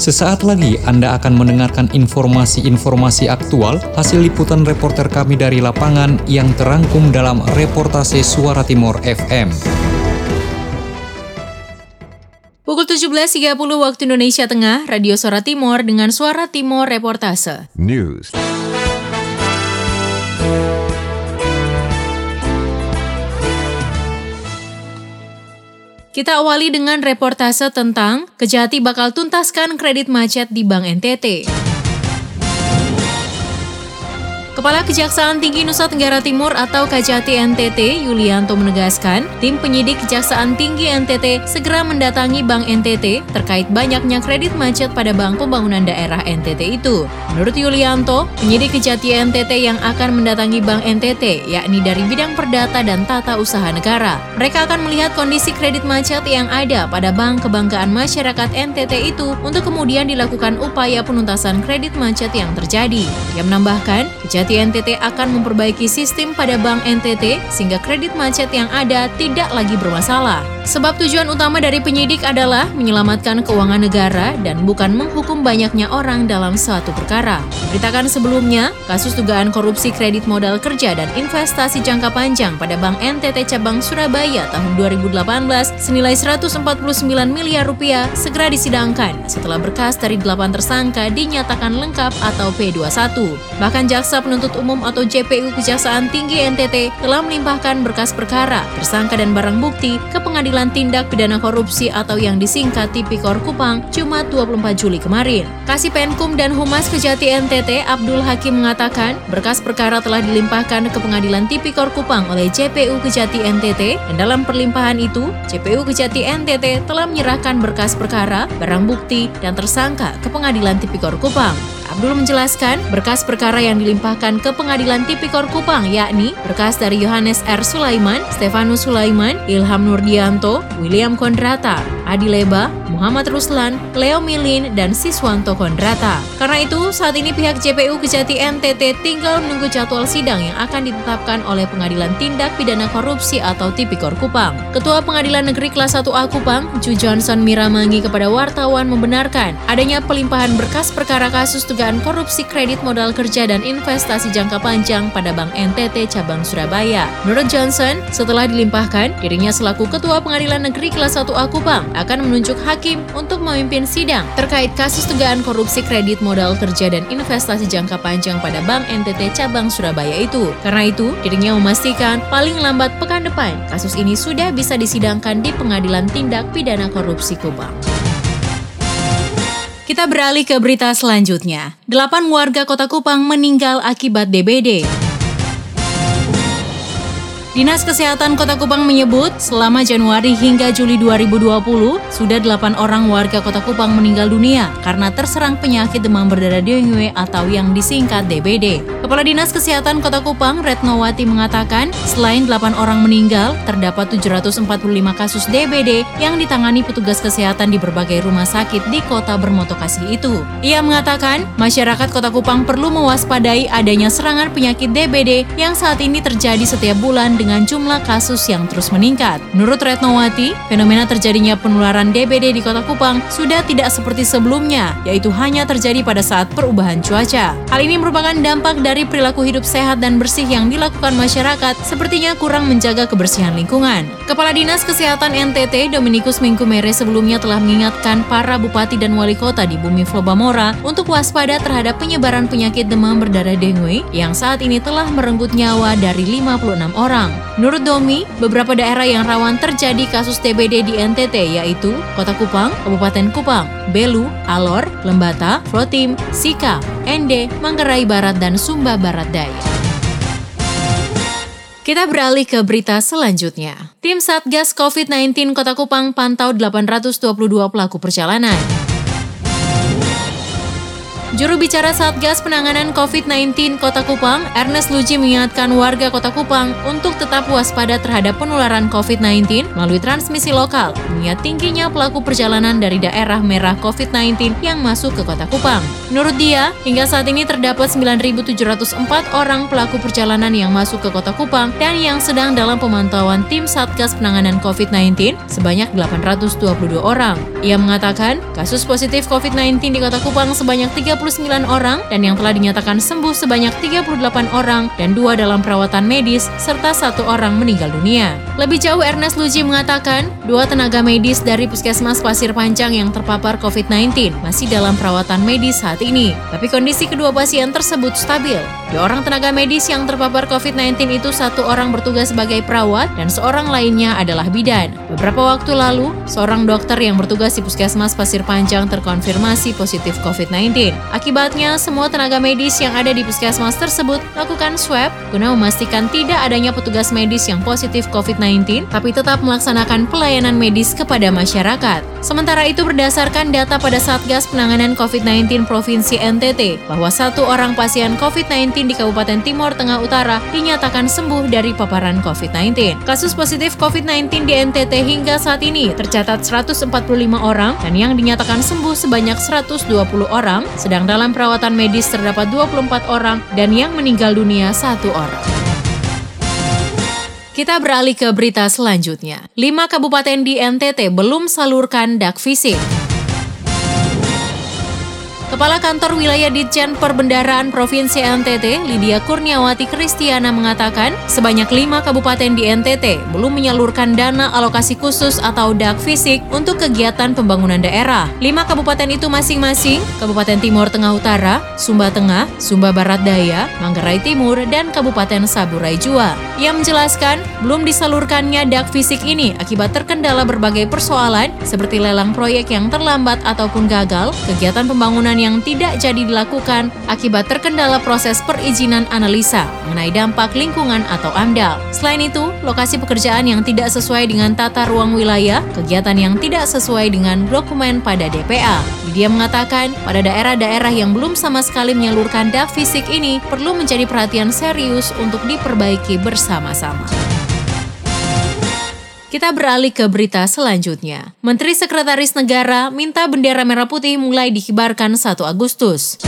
Sesaat lagi Anda akan mendengarkan informasi-informasi aktual hasil liputan reporter kami dari lapangan yang terangkum dalam reportase Suara Timur FM. Pukul 17.30 waktu Indonesia Tengah, Radio Suara Timur dengan Suara Timur Reportase. News. Kita awali dengan reportase tentang Kejati bakal tuntaskan kredit macet di Bank NTT. Kepala Kejaksaan Tinggi Nusa Tenggara Timur atau Kejati NTT, Yulianto menegaskan, tim penyidik Kejaksaan Tinggi NTT segera mendatangi Bank NTT terkait banyaknya kredit macet pada Bank Pembangunan Daerah NTT itu. Menurut Yulianto, penyidik Kejati NTT yang akan mendatangi Bank NTT, yakni dari bidang perdata dan tata usaha negara. Mereka akan melihat kondisi kredit macet yang ada pada Bank Kebanggaan Masyarakat NTT itu untuk kemudian dilakukan upaya penuntasan kredit macet yang terjadi. Dia menambahkan, Kejati NTT akan memperbaiki sistem pada Bank NTT sehingga kredit macet yang ada tidak lagi bermasalah. Sebab tujuan utama dari penyidik adalah menyelamatkan keuangan negara dan bukan menghukum banyaknya orang dalam suatu perkara. Beritakan sebelumnya, kasus dugaan korupsi kredit modal kerja dan investasi jangka panjang pada Bank NTT cabang Surabaya tahun 2018 senilai 149 miliar rupiah segera disidangkan setelah berkas dari 8 tersangka dinyatakan lengkap atau P21. Bahkan jaksa penuntut umum atau JPU Kejaksaan Tinggi NTT telah melimpahkan berkas perkara, tersangka dan barang bukti ke pengadilan Pengadilan Tindak Pidana Korupsi atau yang disingkat Tipikor Kupang Jumat 24 Juli kemarin. Kasih Penkum dan Humas Kejati NTT Abdul Hakim mengatakan berkas perkara telah dilimpahkan ke Pengadilan Tipikor Kupang oleh JPU Kejati NTT dan dalam perlimpahan itu JPU Kejati NTT telah menyerahkan berkas perkara, barang bukti, dan tersangka ke Pengadilan Tipikor Kupang. Abdul menjelaskan berkas perkara yang dilimpahkan ke Pengadilan Tipikor Kupang yakni berkas dari Yohanes R. Sulaiman, Stefanus Sulaiman, Ilham Nurdianto, William Kondrata, Adi Leba, Muhammad Ruslan, Leo Milin, dan Siswanto Kondrata. Karena itu, saat ini pihak JPU Kejati NTT tinggal menunggu jadwal sidang yang akan ditetapkan oleh Pengadilan Tindak Pidana Korupsi atau Tipikor Kupang. Ketua Pengadilan Negeri Kelas 1A Kupang, Ju Johnson Miramangi kepada wartawan membenarkan adanya pelimpahan berkas perkara kasus dugaan korupsi kredit modal kerja dan investasi jangka panjang pada Bank NTT cabang Surabaya. Menurut Johnson, setelah dilimpahkan, dirinya selaku Ketua Pengadilan Negeri Kelas 1A Kupang akan menunjuk hakim untuk memimpin sidang terkait kasus dugaan korupsi kredit modal kerja dan investasi jangka panjang pada Bank NTT cabang Surabaya itu. Karena itu, dirinya memastikan paling lambat pekan depan kasus ini sudah bisa disidangkan di Pengadilan Tindak Pidana Korupsi Kupang. Kita beralih ke berita selanjutnya. Delapan warga kota Kupang meninggal akibat DBD. Dinas Kesehatan Kota Kupang menyebut selama Januari hingga Juli 2020 sudah 8 orang warga Kota Kupang meninggal dunia karena terserang penyakit demam berdarah dengue atau yang disingkat DBD. Kepala Dinas Kesehatan Kota Kupang Retnowati mengatakan selain 8 orang meninggal, terdapat 745 kasus DBD yang ditangani petugas kesehatan di berbagai rumah sakit di kota bermotokasi itu. Ia mengatakan masyarakat Kota Kupang perlu mewaspadai adanya serangan penyakit DBD yang saat ini terjadi setiap bulan dengan jumlah kasus yang terus meningkat. Menurut Retnowati, fenomena terjadinya penularan DBD di Kota Kupang sudah tidak seperti sebelumnya, yaitu hanya terjadi pada saat perubahan cuaca. Hal ini merupakan dampak dari perilaku hidup sehat dan bersih yang dilakukan masyarakat, sepertinya kurang menjaga kebersihan lingkungan. Kepala Dinas Kesehatan NTT Dominikus Mingkumere sebelumnya telah mengingatkan para bupati dan wali kota di Bumi Flobamora untuk waspada terhadap penyebaran penyakit demam berdarah dengue yang saat ini telah merenggut nyawa dari 56 orang. Menurut Domi, beberapa daerah yang rawan terjadi kasus TBD di NTT yaitu Kota Kupang, Kabupaten Kupang, Belu, Alor, Lembata, Flotim, Sika, Ende, Manggarai Barat, dan Sumba Barat Daya. Kita beralih ke berita selanjutnya. Tim Satgas COVID-19 Kota Kupang pantau 822 pelaku perjalanan. Juru bicara Satgas Penanganan COVID-19 Kota Kupang, Ernest Luji mengingatkan warga Kota Kupang untuk tetap waspada terhadap penularan COVID-19 melalui transmisi lokal, mengingat tingginya pelaku perjalanan dari daerah merah COVID-19 yang masuk ke Kota Kupang. Menurut dia, hingga saat ini terdapat 9.704 orang pelaku perjalanan yang masuk ke Kota Kupang dan yang sedang dalam pemantauan tim Satgas Penanganan COVID-19 sebanyak 822 orang. Ia mengatakan, kasus positif COVID-19 di Kota Kupang sebanyak 30 29 orang dan yang telah dinyatakan sembuh sebanyak 38 orang dan dua dalam perawatan medis serta satu orang meninggal dunia. Lebih jauh Ernest Luji mengatakan, dua tenaga medis dari Puskesmas Pasir Panjang yang terpapar COVID-19 masih dalam perawatan medis saat ini, tapi kondisi kedua pasien tersebut stabil. Dua orang tenaga medis yang terpapar COVID-19 itu satu orang bertugas sebagai perawat dan seorang lainnya adalah bidan. Beberapa waktu lalu, seorang dokter yang bertugas di Puskesmas Pasir Panjang terkonfirmasi positif COVID-19. Akibatnya, semua tenaga medis yang ada di puskesmas tersebut melakukan swab guna memastikan tidak adanya petugas medis yang positif COVID-19, tapi tetap melaksanakan pelayanan medis kepada masyarakat. Sementara itu berdasarkan data pada Satgas Penanganan COVID-19 Provinsi NTT, bahwa satu orang pasien COVID-19 di Kabupaten Timur Tengah Utara dinyatakan sembuh dari paparan COVID-19. Kasus positif COVID-19 di NTT hingga saat ini tercatat 145 orang dan yang dinyatakan sembuh sebanyak 120 orang, sedang yang dalam perawatan medis terdapat 24 orang dan yang meninggal dunia satu orang. Kita beralih ke berita selanjutnya. Lima kabupaten di NTT belum salurkan dak fisik. Kepala Kantor Wilayah Ditjen Perbendaraan Provinsi NTT, Lydia Kurniawati Kristiana mengatakan, sebanyak lima kabupaten di NTT belum menyalurkan dana alokasi khusus atau DAK fisik untuk kegiatan pembangunan daerah. Lima kabupaten itu masing-masing, Kabupaten Timur Tengah Utara, Sumba Tengah, Sumba Barat Daya, Manggarai Timur, dan Kabupaten Saburai Jua. Ia menjelaskan, belum disalurkannya DAK fisik ini akibat terkendala berbagai persoalan seperti lelang proyek yang terlambat ataupun gagal, kegiatan pembangunan yang tidak jadi dilakukan akibat terkendala proses perizinan analisa mengenai dampak lingkungan atau AMDAL. Selain itu, lokasi pekerjaan yang tidak sesuai dengan tata ruang wilayah, kegiatan yang tidak sesuai dengan dokumen pada DPA. Dia mengatakan, pada daerah-daerah yang belum sama sekali menyalurkan DAF fisik ini perlu menjadi perhatian serius untuk diperbaiki bersama-sama. Kita beralih ke berita selanjutnya. Menteri Sekretaris Negara minta bendera merah putih mulai dikibarkan 1 Agustus.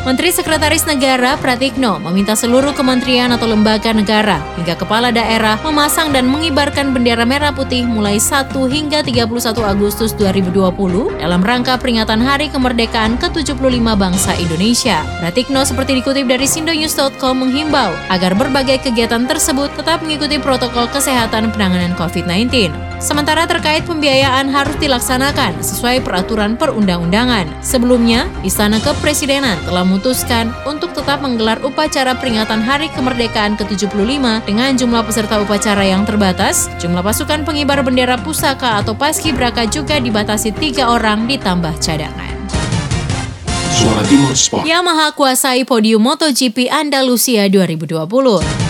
Menteri Sekretaris Negara Pratikno meminta seluruh kementerian atau lembaga negara hingga kepala daerah memasang dan mengibarkan bendera merah putih mulai 1 hingga 31 Agustus 2020 dalam rangka peringatan Hari Kemerdekaan ke-75 bangsa Indonesia. Pratikno seperti dikutip dari sindonews.com menghimbau agar berbagai kegiatan tersebut tetap mengikuti protokol kesehatan penanganan COVID-19. Sementara terkait pembiayaan harus dilaksanakan sesuai peraturan perundang-undangan. Sebelumnya, Istana Kepresidenan telah memutuskan untuk tetap menggelar upacara peringatan Hari Kemerdekaan ke-75 dengan jumlah peserta upacara yang terbatas, jumlah pasukan pengibar bendera pusaka atau paskibraka juga dibatasi tiga orang ditambah cadangan. Suara Timur Sport. Yamaha kuasai podium MotoGP Andalusia 2020.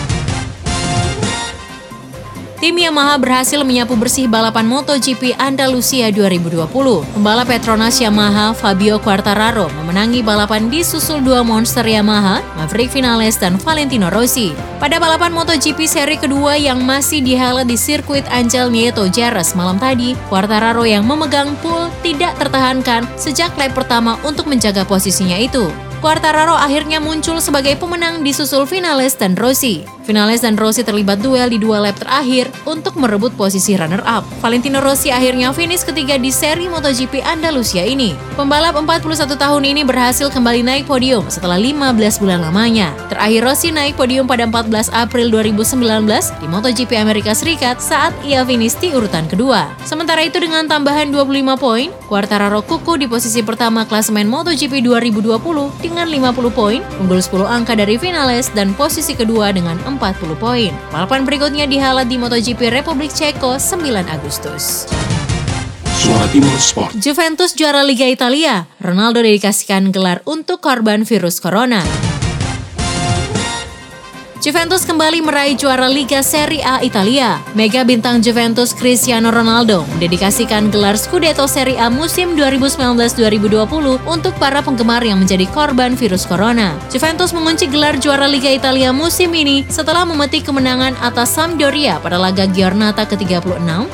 Tim Yamaha berhasil menyapu bersih balapan MotoGP Andalusia 2020. Pembalap Petronas Yamaha Fabio Quartararo memenangi balapan di susul dua monster Yamaha, Maverick Vinales dan Valentino Rossi. Pada balapan MotoGP seri kedua yang masih dihelat di sirkuit Angel Nieto Jerez malam tadi, Quartararo yang memegang pole tidak tertahankan sejak lap pertama untuk menjaga posisinya itu. Quartararo akhirnya muncul sebagai pemenang di susul Vinales dan Rossi. Vinales dan Rossi terlibat duel di dua lap terakhir untuk merebut posisi runner-up. Valentino Rossi akhirnya finish ketiga di seri MotoGP Andalusia ini. Pembalap 41 tahun ini berhasil kembali naik podium setelah 15 bulan lamanya. Terakhir Rossi naik podium pada 14 April 2019 di MotoGP Amerika Serikat saat ia finish di urutan kedua. Sementara itu dengan tambahan 25 poin, Quartararo kuku di posisi pertama klasemen MotoGP 2020 dengan 50 poin, unggul 10 angka dari Vinales dan posisi kedua dengan 40 poin. Balapan berikutnya dihelat di MotoGP Republik Ceko 9 Agustus. Suara Timur Sport. Juventus juara Liga Italia. Ronaldo dedikasikan gelar untuk korban virus corona. Juventus kembali meraih juara Liga Serie A Italia. Mega bintang Juventus Cristiano Ronaldo mendedikasikan gelar Scudetto Serie A musim 2019-2020 untuk para penggemar yang menjadi korban virus corona. Juventus mengunci gelar juara Liga Italia musim ini setelah memetik kemenangan atas Sampdoria pada laga Giornata ke-36,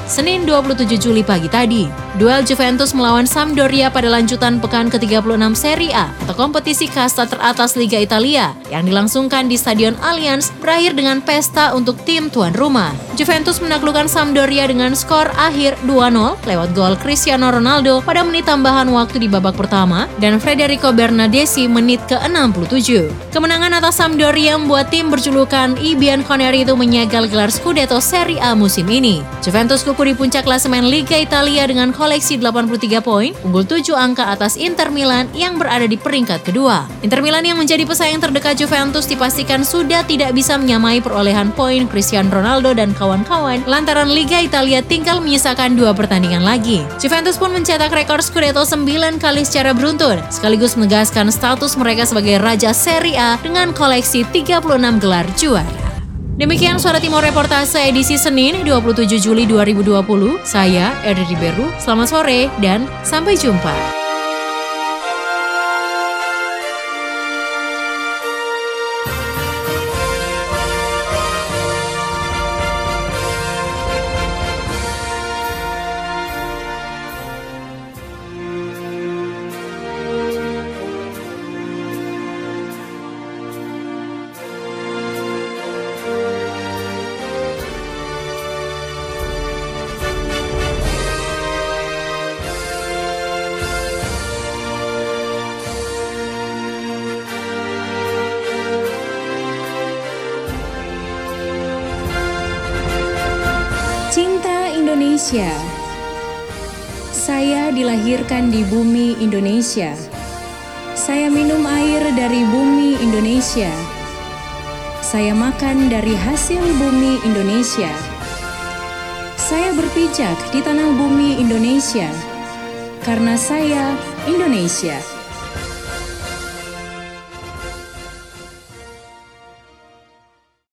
Senin 27 Juli pagi tadi. Duel Juventus melawan Sampdoria pada lanjutan pekan ke-36 Serie A atau kompetisi kasta teratas Liga Italia yang dilangsungkan di Stadion Allianz berakhir dengan pesta untuk tim tuan rumah. Juventus menaklukkan Sampdoria dengan skor akhir 2-0 lewat gol Cristiano Ronaldo pada menit tambahan waktu di babak pertama dan Federico Bernardeschi menit ke-67. Kemenangan atas Sampdoria membuat tim berjulukan I Bianconeri itu menyegal gelar Scudetto Serie A musim ini. Juventus kuku di puncak klasemen Liga Italia dengan koleksi 83 poin, unggul 7 angka atas Inter Milan yang berada di peringkat kedua. Inter Milan yang menjadi pesaing terdekat Juventus dipastikan sudah tidak tidak bisa menyamai perolehan poin Cristiano Ronaldo dan kawan-kawan lantaran Liga Italia tinggal menyisakan dua pertandingan lagi. Juventus pun mencetak rekor Scudetto 9 kali secara beruntun, sekaligus menegaskan status mereka sebagai Raja Serie A dengan koleksi 36 gelar juara. Demikian Suara Timur Reportase edisi Senin 27 Juli 2020. Saya Eri Riberu, selamat sore dan sampai jumpa. Indonesia. Saya dilahirkan di bumi Indonesia. Saya minum air dari bumi Indonesia. Saya makan dari hasil bumi Indonesia. Saya berpijak di tanah bumi Indonesia karena saya Indonesia.